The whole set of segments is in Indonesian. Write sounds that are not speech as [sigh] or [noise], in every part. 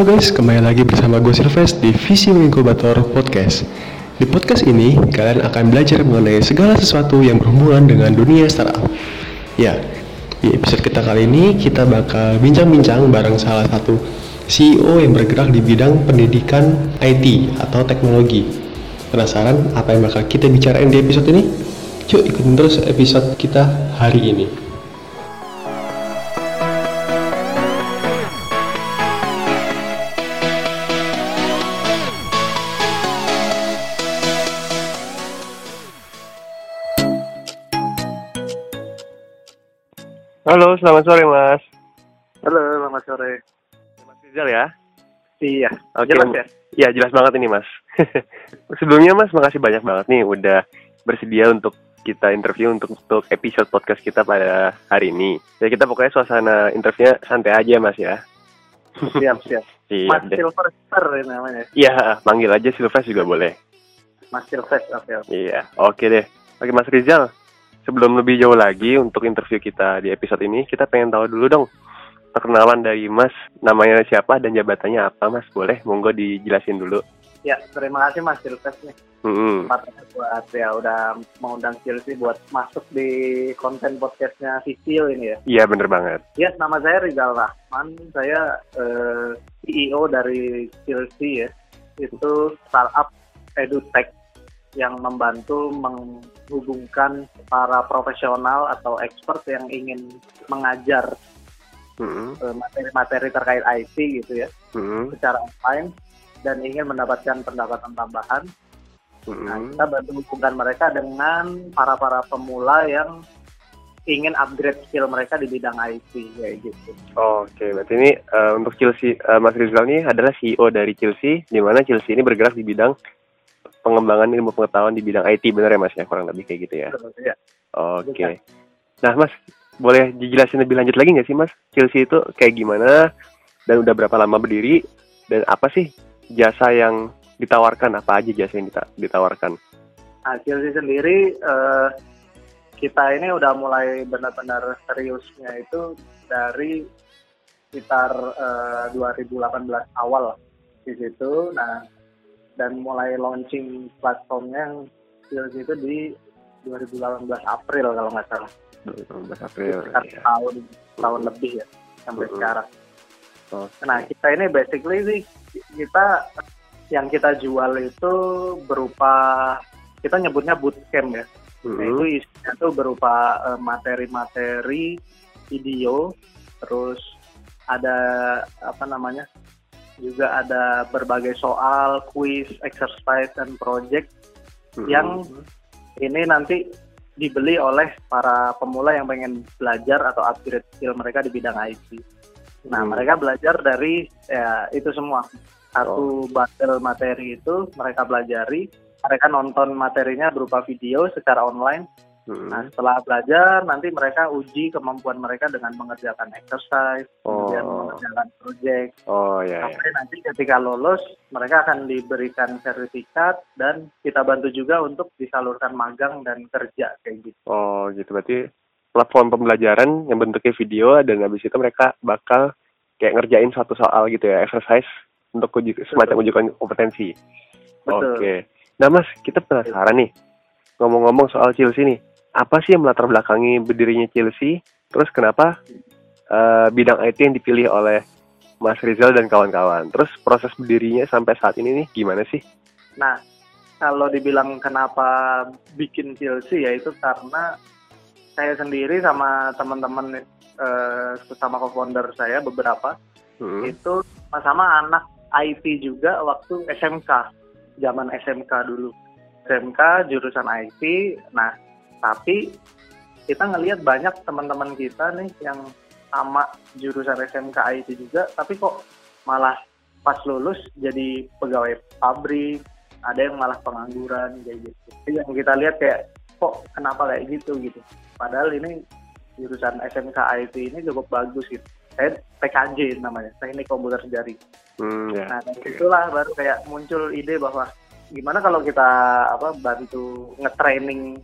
Halo guys, kembali lagi bersama gue Silves di Visi Inkubator Podcast. Di podcast ini, kalian akan belajar mengenai segala sesuatu yang berhubungan dengan dunia startup. Ya, di episode kita kali ini kita bakal bincang-bincang bareng salah satu CEO yang bergerak di bidang pendidikan IT atau teknologi. Penasaran apa yang bakal kita bicarain di episode ini? Yuk ikutin terus episode kita hari ini. Halo, selamat sore Mas. Halo, selamat sore. Mas Rizal ya? Iya, Oke. jelas ya? Ya, jelas banget ini Mas. [laughs] Sebelumnya Mas, makasih banyak banget nih udah bersedia untuk kita interview untuk, untuk episode podcast kita pada hari ini. Ya kita pokoknya suasana interviewnya santai aja Mas ya. Siap, siap. [laughs] Iya, Mas deh. Silverster ini namanya. Iya, panggil aja Silves juga boleh. Mas Silvest, oke. oke. Iya, oke deh. Oke Mas Rizal, sebelum lebih jauh lagi untuk interview kita di episode ini, kita pengen tahu dulu dong perkenalan dari Mas, namanya siapa dan jabatannya apa Mas? Boleh, monggo dijelasin dulu. Ya, terima kasih Mas Silvest nih. Hmm, Tempatnya buat ya udah mengundang Chelsea buat masuk di konten podcastnya Visio ini ya. iya bener banget. Ya, nama saya Rizal Rahman. Saya eh, CEO dari Chelsea ya. Itu startup edutech yang membantu menghubungkan para profesional atau expert yang ingin mengajar Hmm, eh, materi-materi terkait IT gitu ya hmm, secara online dan ingin mendapatkan pendapatan tambahan. Nah, hmm. kita bantu hubungkan mereka dengan para para pemula yang ingin upgrade skill mereka di bidang IT kayak gitu. Oke, berarti ini eh, untuk Chelsea, eh, Mas Rizal ini adalah CEO dari Chelsea, di mana Chelsea ini bergerak di bidang pengembangan ilmu pengetahuan di bidang IT, bener ya Mas ya, kurang lebih kayak gitu ya. Ya. Oke. Nah, Mas, boleh dijelasin lebih lanjut lagi nggak sih, Mas? Chelsea itu kayak gimana dan udah berapa lama berdiri dan apa sih jasa yang ditawarkan? Apa aja jasa yang dita- ditawarkan? Nah, Chelsea sendiri eh, kita ini udah mulai benar-benar seriusnya itu dari sekitar eh, 2018 awal di situ. Nah, dan mulai launching platformnya yang itu di 2018 April kalau nggak salah. 19 April. Sekitar ya. tahun tahun lebih ya sampai Mm-mm. sekarang. Oke. Nah, kita ini basically sih kita yang kita jual itu berupa kita nyebutnya bootcamp ya. Nah, itu isinya tuh berupa eh, materi-materi video, terus ada apa namanya? Juga ada berbagai soal, quiz, exercise, dan project Mm-mm. yang ini nanti dibeli oleh para pemula yang pengen belajar atau upgrade skill mereka di bidang IT. Nah, Hmm. mereka belajar dari ya itu semua. Satu bundle materi itu mereka pelajari, mereka nonton materinya berupa video secara online. Mm-mm. Nah, setelah belajar nanti mereka uji kemampuan mereka dengan mengerjakan exercise, kemudian Oh. mengerjakan project. Oh ya ya. Sampai nanti ketika lulus, mereka akan diberikan sertifikat dan kita bantu juga untuk disalurkan magang dan kerja kayak gitu. Oh gitu berarti platform pembelajaran yang bentuknya video dan habis itu mereka bakal kayak ngerjain satu soal gitu ya exercise untuk uji, semacam uji kompetensi. Oke. Nah mas kita penasaran nih ngomong-ngomong soal Chelsea nih apa sih yang melatar belakangi berdirinya Chelsea terus kenapa eh, bidang IT yang dipilih oleh Mas Rizal dan kawan-kawan terus proses berdirinya sampai saat ini nih gimana sih? Nah, kalau dibilang kenapa bikin TLC ya itu karena saya sendiri sama teman-teman eh, sesama co-founder saya beberapa Hmm. itu sama anak IT juga waktu SMK, zaman SMK dulu. SMK jurusan IT. Nah, tapi kita ngelihat banyak teman-teman kita nih yang sama jurusan SMK IT juga, tapi kok malah pas lulus jadi pegawai pabrik, ada yang malah pengangguran kayak gitu. Jadi Yang kita lihat kayak kok kenapa kayak gitu gitu. Padahal ini jurusan SMK IT ini cukup bagus gitu. Saya PKJ namanya, Teknik Komputer Jari. Hmm, ya. Nah, dari itulah baru kayak muncul ide bahwa gimana kalau kita apa bantu nge-training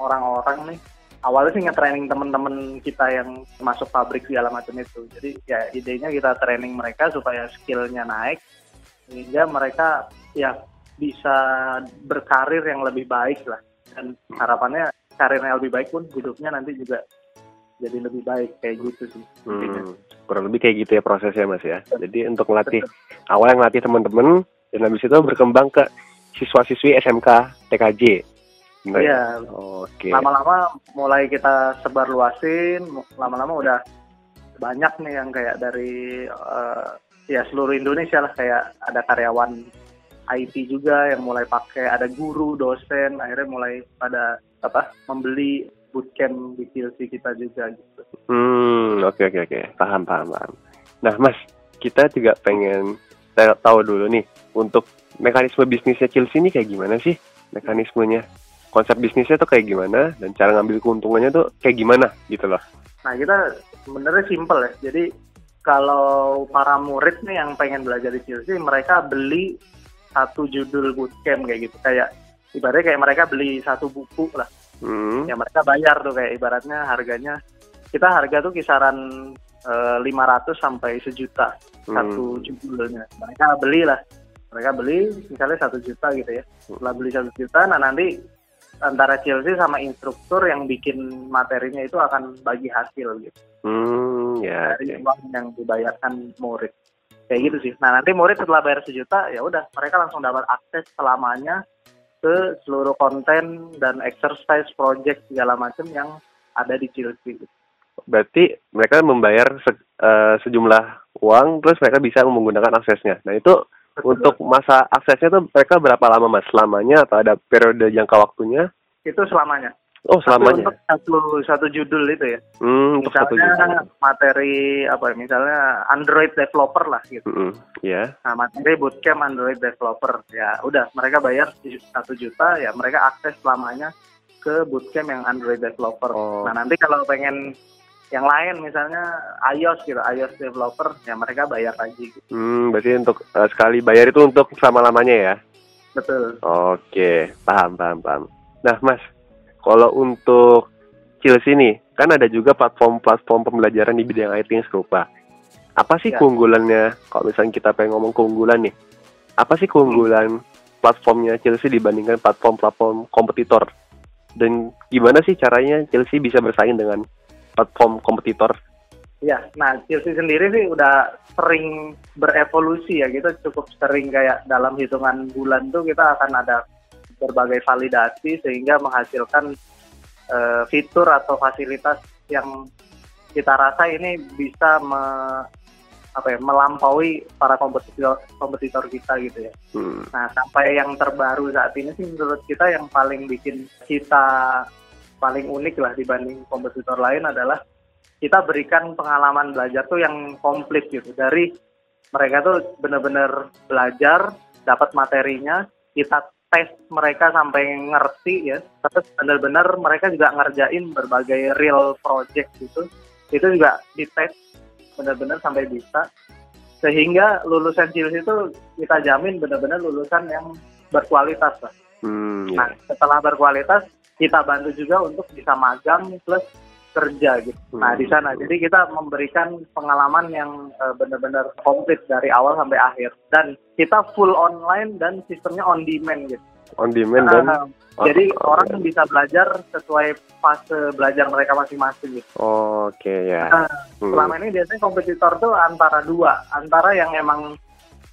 orang-orang nih awalnya sih nge-training temen-temen kita yang masuk pabrik segala macam itu. Jadi ya idenya kita training mereka supaya skillnya naik sehingga mereka ya bisa berkarir yang lebih baik lah. Dan harapannya karirnya lebih baik pun hidupnya nanti juga jadi lebih baik kayak gitu sih. Hmm, kurang lebih kayak gitu ya prosesnya mas ya. Jadi untuk ngelatih awalnya ngelatih teman-teman dan habis itu berkembang ke siswa-siswi SMK TKJ. Ya? Iya. Oke. Lama-lama mulai kita sebar luasin, lama-lama udah banyak nih yang kayak dari eh, ya seluruh Indonesia lah kayak ada karyawan IT juga yang mulai pakai, ada guru, dosen, akhirnya mulai pada apa membeli bootcamp di PLC kita juga gitu. Hmm, oke oke oke. Paham paham paham. Nah, Mas, kita juga pengen tahu dulu nih untuk mekanisme bisnisnya Chelsea ini kayak gimana sih mekanismenya? Konsep bisnisnya tuh kayak gimana dan cara ngambil keuntungannya tuh kayak gimana gitu loh. Nah kita sebenarnya simple ya. Jadi kalau para murid nih yang pengen belajar di Chelsea, mereka beli satu judul bootcamp kayak gitu. Kayak ibaratnya kayak mereka beli satu buku lah. Hmm. Ya mereka bayar tuh kayak ibaratnya harganya kita harga tuh kisaran eh, 500 sampai sejuta satu judulnya. Mereka beli lah. Mereka beli misalnya satu juta gitu ya. Setelah beli satu juta, nah nanti antara Chelsea sama instruktur yang bikin materinya itu akan bagi hasil gitu Hmm, ya. dari uang yang dibayarkan murid kayak gitu sih nah nanti murid setelah bayar sejuta ya udah mereka langsung dapat akses selamanya ke seluruh konten dan exercise project segala macam yang ada di Chelsea gitu. Berarti mereka membayar se- eh, sejumlah uang terus mereka bisa menggunakan aksesnya. Nah, itu untuk masa aksesnya tuh mereka berapa lama Mas? Selamanya atau ada periode jangka waktunya? itu selamanya Oh, Tapi selamanya. untuk satu satu judul itu ya Hmm, untuk satu misalnya juta. materi apa ya, misalnya Android developer lah gitu Mm-mm, Ya. Nah, materi bootcamp Android developer. Ya, udah mereka bayar satu juta, ya mereka akses selamanya ke bootcamp yang Android developer. Oh. Nah, nanti kalau pengen yang lain misalnya iOS gitu, iOS developer, ya mereka bayar lagi. Gitu. Hmm, berarti untuk eh, sekali bayar itu untuk selama-lamanya ya? Betul. Oke, paham, paham, paham. Nah, Mas, kalau untuk Chelsea nih, kan ada juga platform-platform pembelajaran di bidang IT yang serupa. Apa sih Ya. keunggulannya, kalau misalnya kita pengen ngomong keunggulan nih, apa sih keunggulan platformnya Chelsea dibandingkan platform-platform kompetitor? Dan gimana sih caranya Chelsea bisa bersaing dengan platform kompetitor? Ya, nah Chelsea sendiri sih udah sering berevolusi ya. Kita cukup sering kayak dalam hitungan bulan tuh kita akan ada berbagai validasi sehingga menghasilkan eh, fitur atau fasilitas yang kita rasa ini bisa me, apa ya, melampaui para kompetitor kompetitor kita gitu ya. Hmm, Nah, sampai yang terbaru saat ini sih menurut kita yang paling bikin kita paling unik lah dibanding kompetitor lain adalah kita berikan pengalaman belajar tuh yang komplit gitu. Dari mereka tuh benar-benar belajar, dapat materinya, kita tes mereka sampai ngerti ya. Terus benar-benar mereka juga ngerjain berbagai real project gitu. Itu juga dites benar-benar sampai bisa sehingga lulusan Chelsea itu kita jamin benar-benar lulusan yang berkualitas lah. hmm, Nah, ya. setelah berkualitas kita bantu juga untuk bisa magang plus kerja gitu. Nah, di sana jadi kita memberikan pengalaman yang eh, benar-benar komplit dari awal sampai akhir dan kita full online dan sistemnya on demand gitu. On demand dan Ah, jadi orang bisa belajar sesuai fase belajar mereka masing-masing gitu. oke ya. Nah, Hmm. selama ini biasanya kompetitor tuh antara dua, antara yang emang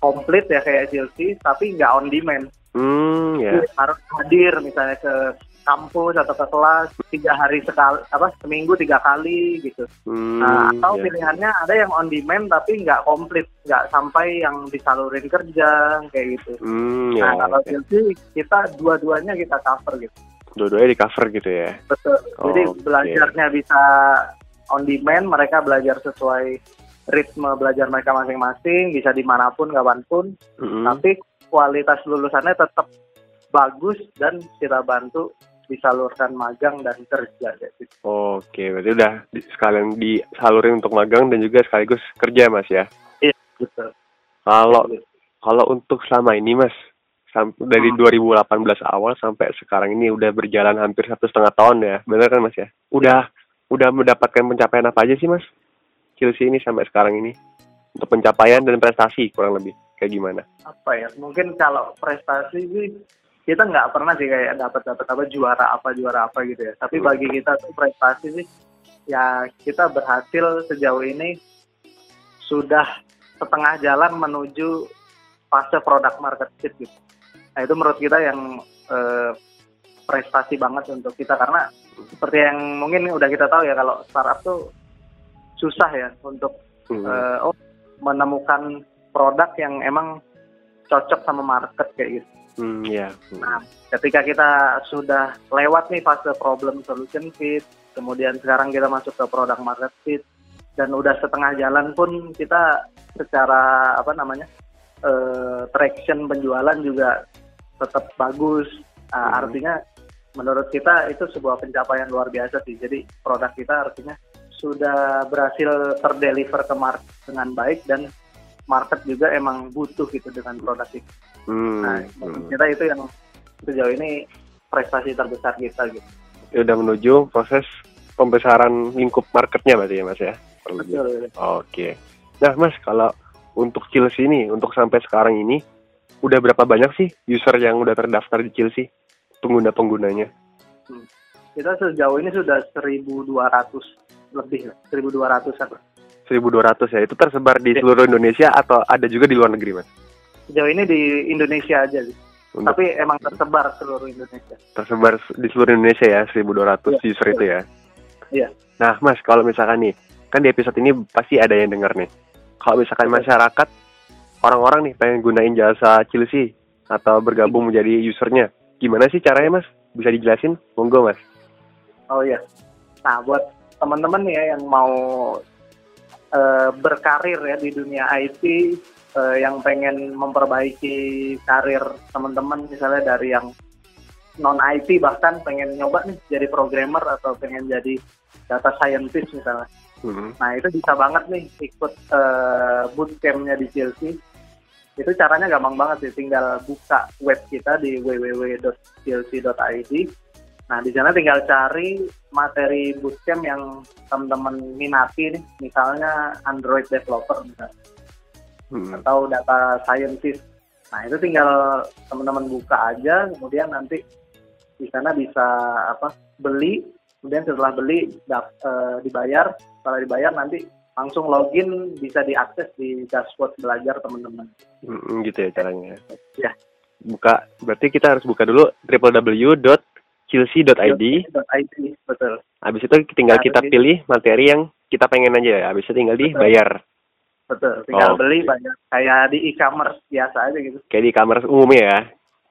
komplit ya kayak Chelsea, tapi nggak on demand. Hmm. Jadi harus hadir misalnya ke kampus atau ke kelas tiga hari sekali, apa seminggu tiga kali gitu. Hmm, Nah, atau ya. pilihannya ada yang on demand tapi nggak komplit, nggak sampai yang disalurin kerja kayak gitu. Hmm, ya. Nah, kalau oke. Chelsea kita dua-duanya kita cover gitu. Dua-duanya di cover gitu ya. Betul. Jadi Oke. belajarnya bisa on demand, mereka belajar sesuai ritme belajar mereka masing-masing, bisa di mana pun, kapan pun. Mm-mm. Tapi kualitas lulusannya tetap bagus dan kita bantu disalurkan magang dan kerja gitu. Oke, berarti udah sekalian disalurin untuk magang dan juga sekaligus kerja, Mas ya. Iya, betul. Kalau kalau untuk selama ini, Mas, dari 2018 awal sampai sekarang ini udah berjalan hampir satu setengah tahun ya, benar kan mas ya? Udah udah mendapatkan pencapaian apa aja sih mas? Chelsea ini sampai sekarang ini untuk pencapaian dan prestasi kurang lebih kayak gimana? Apa ya? Mungkin kalau prestasi sih kita nggak pernah sih kayak dapat dapat apa juara apa juara apa gitu ya. Tapi bagi kita tuh prestasi sih ya kita berhasil sejauh ini sudah setengah jalan menuju fase product market fit gitu. Nah itu menurut kita yang eh, prestasi banget untuk kita karena seperti yang mungkin udah kita tahu ya kalau startup tuh susah ya untuk Hmm. eh, oh menemukan produk yang emang cocok sama market kayak gitu. Hmm, ya. Hmm. Nah, ketika kita sudah lewat nih fase problem solution fit, kemudian sekarang kita masuk ke product market fit, dan udah setengah jalan pun kita secara apa namanya eh, traction penjualan juga tetap bagus. Nah, Hmm. Artinya menurut kita itu sebuah pencapaian luar biasa sih. Jadi produk kita artinya sudah berhasil terdeliver ke market dengan baik dan market juga emang butuh gitu dengan produk itu. Hmm, Nah, hmm. kita itu yang sejauh ini prestasi terbesar kita gitu. Ya udah menuju proses pembesaran lingkup marketnya berarti ya mas ya? Betul. Oke. Nah mas kalau untuk Chelsea ini untuk sampai sekarang ini udah berapa banyak sih user yang udah terdaftar di Chelsea pengguna penggunanya? Kita sejauh ini sudah 1.200 lebih, 1.200 apa. 1200 ya itu tersebar di Ya. seluruh Indonesia atau ada juga di luar negeri mas? Sejauh ini di Indonesia aja sih. Untuk Tapi emang tersebar seluruh Indonesia. tersebar di seluruh Indonesia ya 1200 Iya. user itu ya? Iya. Nah mas kalau misalkan nih kan di episode ini pasti ada yang denger nih. Kalau misalkan masyarakat orang-orang nih pengen gunain jasa Chelsea atau bergabung menjadi usernya, gimana sih caranya mas? Bisa dijelasin? Monggo mas. Oh iya. Nah, buat teman-teman nih ya yang mau berkarir ya di dunia IT eh, yang pengen memperbaiki karir teman-teman misalnya dari yang non IT bahkan pengen nyoba nih jadi programmer atau pengen jadi data scientist misalnya. Hmm. Nah itu bisa banget nih ikut eh, bootcampnya di Chelsea. Itu caranya gampang banget sih, tinggal buka web kita di www.chelsea.id. Nah di sana tinggal cari materi bootcamp yang teman-teman minati nih, misalnya Android developer misalnya, Hmm. atau data scientist. Nah itu tinggal teman-teman buka aja, kemudian nanti di sana bisa apa beli, kemudian setelah beli dap- eh, dibayar, setelah dibayar nanti langsung login bisa diakses di dashboard belajar teman-teman. Hmm, gitu ya caranya. Ya. Buka, berarti kita harus buka dulu www.chelsea.id. .id betul Habis itu tinggal Nah, kita pilih materi yang kita pengen aja ya. Habis itu tinggal Betul. dibayar. betul. Tinggal Oke. beli banyak kayak di e-commerce biasa aja gitu. Kayak di kamar umumnya ya.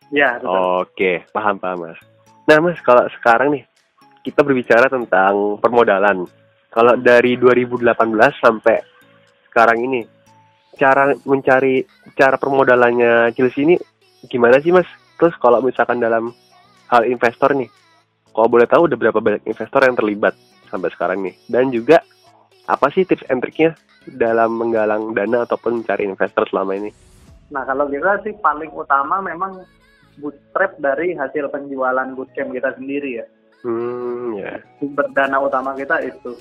Ya betul. Oke, paham paham mas. Nah mas, kalau sekarang nih kita berbicara tentang permodalan. Kalau dari 2018 sampai sekarang ini, cara mencari cara permodalannya Chelsea ini gimana sih mas? Terus kalau misalkan dalam hal investor nih, kalau boleh tahu udah berapa banyak investor yang terlibat sampai sekarang nih? Dan juga apa sih tips and triknya dalam menggalang dana ataupun mencari investor selama ini? Nah kalau kita sih paling utama memang bootstrap dari hasil penjualan bootcamp kita sendiri ya. Hmm, ya. sumber dana utama kita itu.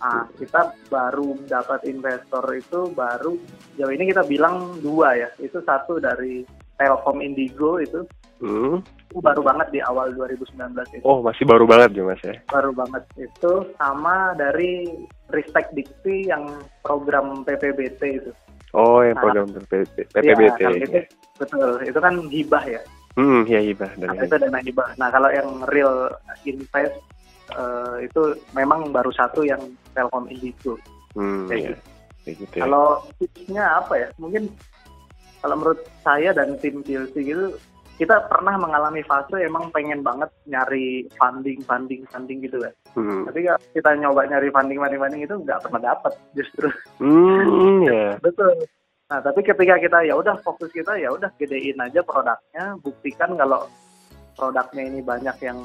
Nah, kita baru dapat investor itu baru jauh ini kita bilang dua ya. Itu satu dari Telkom Indigo itu, Hmm. Itu baru banget di awal 2019 itu. Oh, masih baru banget ya, Mas ya. Baru banget itu sama dari Ristek Dikti yang program PPBT itu. Oh, yang Nah, program PPBT. Ya, kan itu, betul. Itu kan hibah ya. Hmm, ya hibah dari Nah, itu dana hibah. Nah, kalau yang real invest eh, itu memang baru satu yang Telkom Indigo. Hmm, kayak ya. gitu. Kayak gitu ya. Kalau tipsnya apa ya? Mungkin kalau menurut saya dan tim Chelsea gitu, kita pernah mengalami fase emang pengen banget nyari funding, funding, funding gitu kan. Hmm. Tapi kalau kita nyoba nyari funding, funding, funding itu nggak pernah dapat justru. Hmm, ya. [laughs] Betul. Nah, tapi ketika kita ya udah fokus kita ya udah gedein aja produknya, buktikan kalau produknya ini banyak yang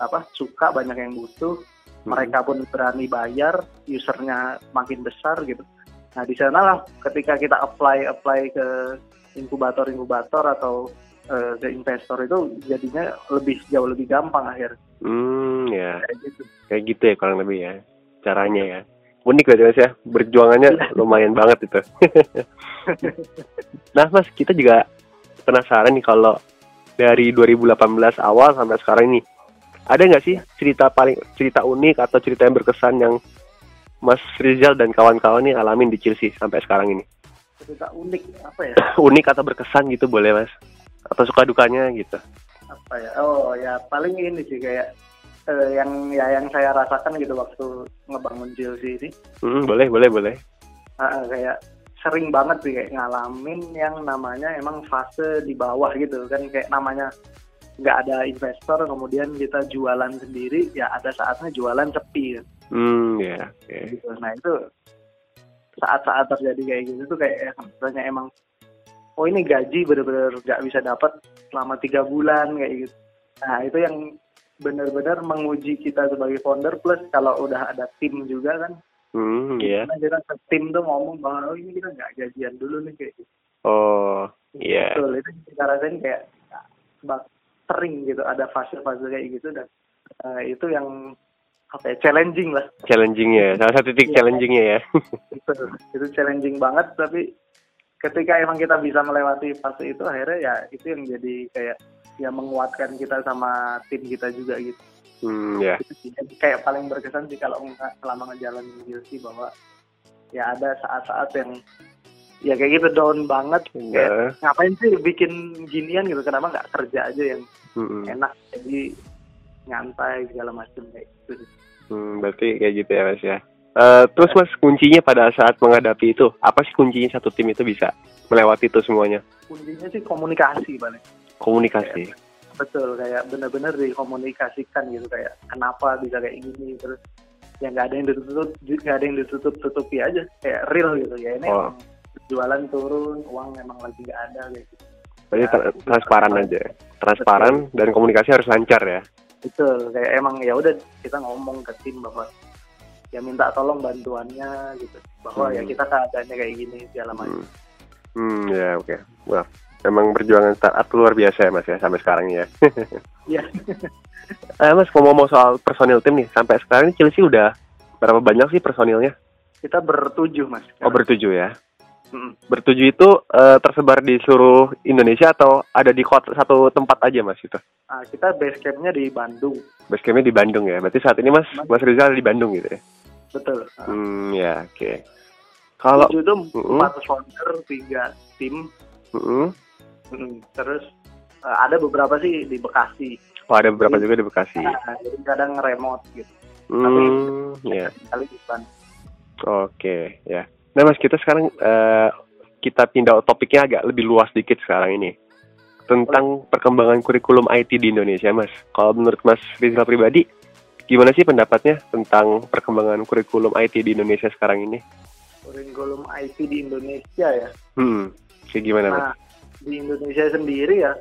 apa suka, banyak yang butuh, Hmm. mereka pun berani bayar, usernya makin besar gitu. Nah di sanalah ketika kita apply apply ke inkubator inkubator atau eh, ke investor itu jadinya lebih jauh lebih gampang akhir Hmm, ya. kayak gitu. Kayak gitu ya kurang lebih ya. Caranya ya. Unik berarti Mas ya. Berjuangannya Iya. lumayan banget itu. [laughs] nah, Mas, kita juga penasaran nih kalau dari 2018 awal sampai sekarang ini ada nggak sih cerita paling cerita unik atau cerita yang berkesan yang Mas Rizal dan kawan-kawan nih alamin di Chelsea sampai sekarang ini? cerita unik apa ya [clears throat] unik atau berkesan gitu boleh Mas? Atau suka dukanya gitu? apa ya oh ya paling ini sih kayak eh, yang ya yang saya rasakan gitu waktu ngebangun Chelsea ini Hmm, boleh, boleh, boleh. Ah, kayak sering banget sih kayak ngalamin yang namanya emang fase di bawah gitu kan kayak namanya nggak ada investor kemudian kita jualan sendiri ya ada saatnya jualan sepi kan, Hmm, ya, oke. gitu nah itu saat-saat terjadi kayak gitu tuh kayak misalnya emang oh ini gaji bener-bener nggak bisa dapat selama tiga bulan kayak gitu nah itu yang benar-benar menguji kita sebagai founder plus kalau udah ada tim juga kan Hmm, iya. Karena kita tim tuh ngomong bahwa oh ini kita nggak gajian dulu nih kayak gitu. Oh, iya. Betul, itu kita rasain kayak bak sering gitu ada fase-fase kayak gitu dan eh, itu yang apa ya, challenging lah. Challengingnya, salah satu titik Iya. challengingnya ya. Itu, itu challenging banget tapi ketika emang kita bisa melewati fase itu akhirnya ya itu yang jadi kayak ya menguatkan kita sama tim kita juga gitu. Hmm, ya. Jadi kayak paling berkesan sih kalau selama ngejalanin Chelsea bahwa ya ada saat-saat yang ya kayak gitu down banget kayak Nah, ngapain sih bikin ginian gitu kenapa nggak kerja aja yang hmm, enak jadi nyantai segala macam kayak gitu hmm, berarti kayak gitu ya mas ya. Eh, terus mas kuncinya pada saat menghadapi itu apa sih kuncinya satu tim itu bisa melewati itu semuanya? kuncinya sih komunikasi paling Komunikasi. betul kayak benar-benar dikomunikasikan gitu kayak kenapa bisa kayak gini terus ya nggak ada yang ditutup nggak ada yang ditutup tutupi aja kayak real gitu ya ini Oh. jualan turun uang emang lagi nggak ada kayak gitu Berarti Ya, tra- itu transparan apa? aja, transparan dan komunikasi harus lancar ya. betul kayak emang ya udah kita ngomong ke tim bahwa ya minta tolong bantuannya gitu bahwa Hmm. ya kita keadaannya kayak gini segala macam Hmm, hmm ya oke. Wah, memang perjuangan startup luar biasa ya mas ya sampai sekarang ya. [laughs] Iya. Eh, mas ngomong soal personil tim nih, sampai sekarang ini Chelsea udah berapa banyak sih personilnya? kita bertujuh mas Oh bertujuh ya. Mm. Bertujuh itu eh, tersebar di seluruh Indonesia atau ada di kota satu tempat aja mas itu? Nah, kita base campnya di Bandung Basecampnya di Bandung ya. Berarti saat ini mas Mas Rizal ada di Bandung gitu ya? Betul Hmm ya oke. Kalau tujuh itu empat founder tiga tim. Mm, terus eh, ada beberapa sih di Bekasi oh, ada beberapa juga di Bekasi. nah, jadi kadang remote gitu Hmm ya. kali di Oke ya. Nah mas kita sekarang eh, kita pindah topiknya agak lebih luas dikit sekarang ini tentang perkembangan kurikulum IT di Indonesia mas. Kalau menurut mas Rizal pribadi gimana sih pendapatnya tentang perkembangan kurikulum IT di Indonesia sekarang ini? kurikulum IT di Indonesia ya Hmm, kayak gimana mas? Nah, di Indonesia sendiri ya,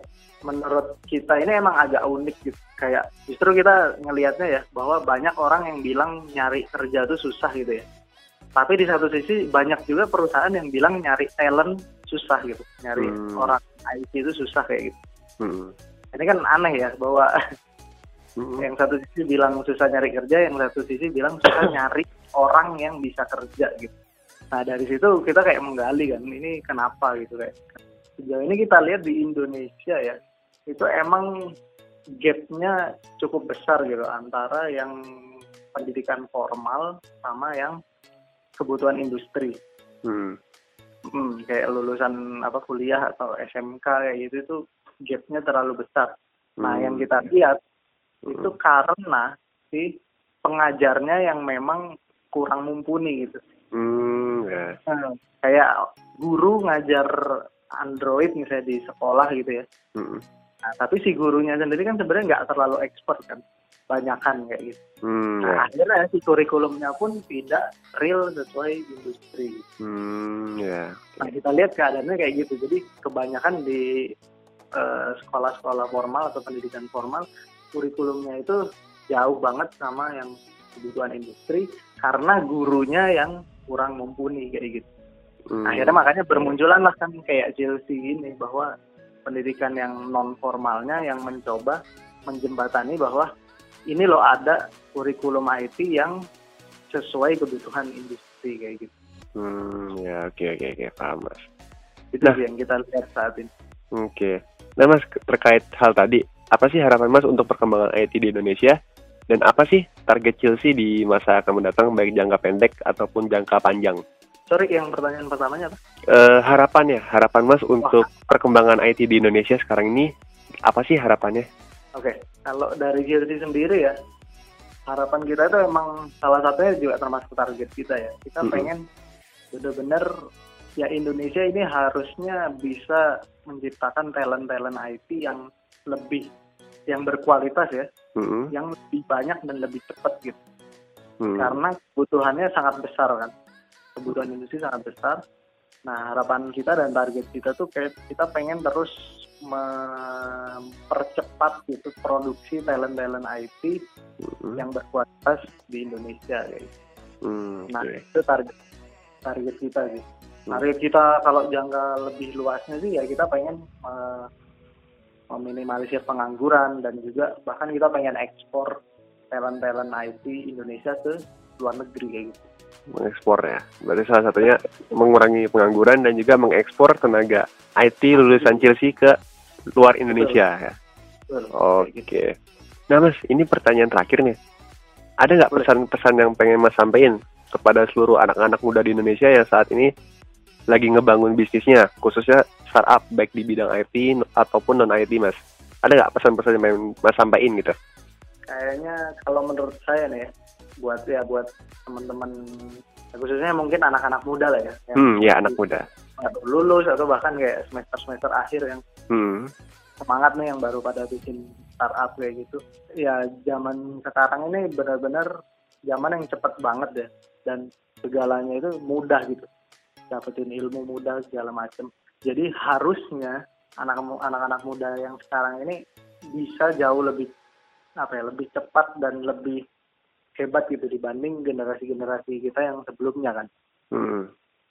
menurut kita ini emang agak unik gitu. Kayak justru kita ngelihatnya ya bahwa banyak orang yang bilang nyari kerja itu susah gitu ya. Tapi di satu sisi banyak juga perusahaan yang bilang nyari talent susah gitu, nyari Hmm. orang IT itu susah kayak gitu. Hmm. Ini kan aneh ya bahwa [laughs] Hmm. yang satu sisi bilang susah nyari kerja, yang satu sisi bilang susah [coughs] nyari orang yang bisa kerja gitu. Nah dari situ kita kayak menggali kan, ini kenapa gitu kayak. Sejauh ini kita lihat di Indonesia ya, itu emang gapnya cukup besar gitu antara yang pendidikan formal sama yang kebutuhan industri. Hmm. Hmm, kayak lulusan apa kuliah atau SMK kayak gitu itu gapnya terlalu besar. Nah, Hmm. yang kita lihat itu Hmm. karena si pengajarnya yang memang kurang mumpuni gitu. Hmm, ya. Nah, kayak guru ngajar Android misalnya di sekolah gitu ya. Hmm. Nah, tapi si gurunya sendiri kan sebenarnya nggak terlalu expert kan, banyakan kayak gitu. Hmm, ya. Nah, akhirnya si kurikulumnya pun tidak real sesuai industri. Hmm, ya. Nah, kita lihat keadaannya kayak gitu. Jadi kebanyakan di eh, sekolah-sekolah formal atau pendidikan formal, kurikulumnya itu jauh banget sama yang kebutuhan industri karena gurunya yang kurang mumpuni kayak gitu. Hmm. Akhirnya makanya bermunculan lah kan kayak JLC ini bahwa pendidikan yang non formalnya yang mencoba menjembatani bahwa ini loh ada kurikulum IT yang sesuai kebutuhan industri kayak gitu. Hmm, ya oke oke oke paham mas. Itu Nah. yang kita lihat saat ini. Oke. Nah mas terkait hal tadi, apa sih harapan mas untuk perkembangan IT di Indonesia? Dan apa sih target Chelsea di masa akan mendatang baik jangka pendek ataupun jangka panjang? Sorry, yang pertanyaan pertamanya apa? Eh harapannya, harapan mas untuk perkembangan IT di Indonesia sekarang ini apa sih harapannya? Oke, kalau dari Chelsea sendiri ya, harapan kita itu emang salah satunya juga termasuk target kita ya. Kita Mm-mm. pengen benar-benar ya Indonesia ini harusnya bisa menciptakan talent-talent IT yang lebih yang berkualitas ya, Mm-mm. yang lebih banyak dan lebih cepat gitu. Hmm. Karena kebutuhannya sangat besar kan. Kebutuhan industri sangat besar. Nah, harapan kita dan target kita tuh kayak kita pengen terus mempercepat gitu produksi talent-talent IT Mm-mm. yang berkualitas di Indonesia kayak gitu. Hmm, Nah, itu target target kita sih. Hmm. Target kita kalau jangka lebih luasnya sih ya kita pengen eh, meminimalisir pengangguran dan juga bahkan kita pengen ekspor talent-talent IT Indonesia ke luar negeri kayak gitu. mengekspor ya. Berarti salah satunya mengurangi pengangguran dan juga mengekspor tenaga IT lulusan Chelsea ke luar Indonesia ya. Oke. gitu. Nah mas, ini pertanyaan terakhir nih. Ada nggak pesan-pesan yang pengen mas sampaikan kepada seluruh anak-anak muda di Indonesia yang saat ini lagi ngebangun bisnisnya, khususnya startup baik di bidang IT ataupun non IT mas? Ada nggak pesan-pesan yang mas sampaikan gitu? Kayaknya kalau menurut saya nih ya, buat ya buat teman-teman ya khususnya mungkin anak-anak muda lah ya, yang Hmm, ya anak muda. baru lulus atau bahkan kayak semester-semester akhir yang Hmm, semangat nih yang baru pada bikin startup kayak gitu. Ya zaman sekarang ini benar-benar zaman yang cepet banget ya dan segalanya itu mudah gitu. Dapetin ilmu mudah segala macem. Jadi harusnya anak anak-anak muda yang sekarang ini bisa jauh lebih apa ya lebih cepat dan lebih hebat gitu dibanding generasi-generasi kita yang sebelumnya kan. hmm,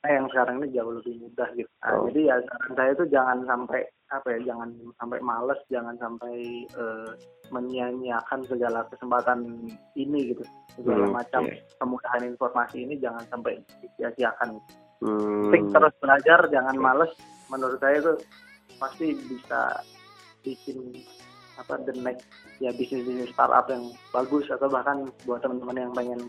Nah, yang sekarang ini jauh lebih mudah gitu. Nah, Oh. Jadi ya saran saya itu jangan sampai apa ya, jangan sampai males, jangan sampai eh, menyia-nyiakan segala kesempatan ini gitu. Segala Hmm, macam oke. kemudahan informasi ini jangan sampai disia-siakan. hmm. Penting terus belajar, jangan males. Menurut saya itu pasti bisa bikin apa the next ya bisnis bisnis startup yang bagus atau bahkan buat teman-teman yang pengen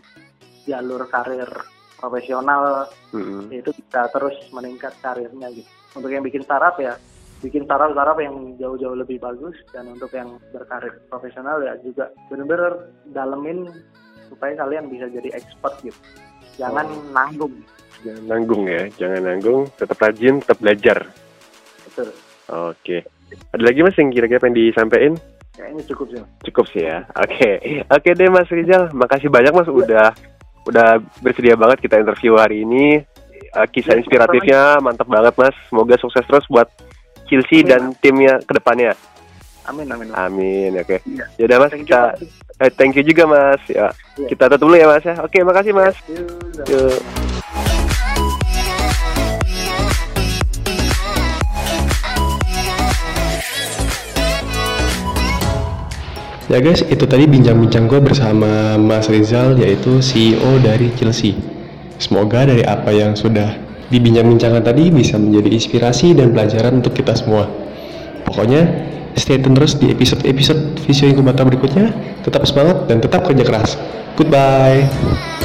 jalur karir profesional Hmm. itu bisa terus meningkat karirnya gitu. Untuk yang bikin startup ya, bikin startup startup yang jauh-jauh lebih bagus dan untuk yang berkarir profesional ya juga benar-benar dalemin supaya kalian bisa jadi expert gitu. Jangan Oh. nanggung. Jangan nanggung ya, jangan nanggung, tetap rajin, tetap belajar. Betul. Oke. Ada lagi mas yang kira-kira pengen disampaikan? Kayaknya cukup sih. Cukup sih ya. Oke. Oke deh Mas Rizal, makasih banyak Mas udah udah bersedia banget kita interview hari ini. Eh, kisah Ya, inspiratifnya mantap banget Mas. Semoga sukses terus buat Chelsea Amin. dan timnya ke depannya. Amin amin. Amin. Oke. Iya. Yaudah Mas, Thank you, kita. Eh, thank you juga Mas. Ya. Iya. Kita tutup dulu ya Mas ya. Oke, makasih Mas. Yuk, Yuk. Ya guys, itu tadi bincang-bincang gue bersama Mas Rizal yaitu CEO dari Chelsea. Semoga dari apa yang sudah dibincang-bincangkan tadi bisa menjadi inspirasi dan pelajaran untuk kita semua. Pokoknya stay tune terus di episode-episode Visio Inkubator berikutnya. Tetap semangat dan tetap kerja keras. Goodbye.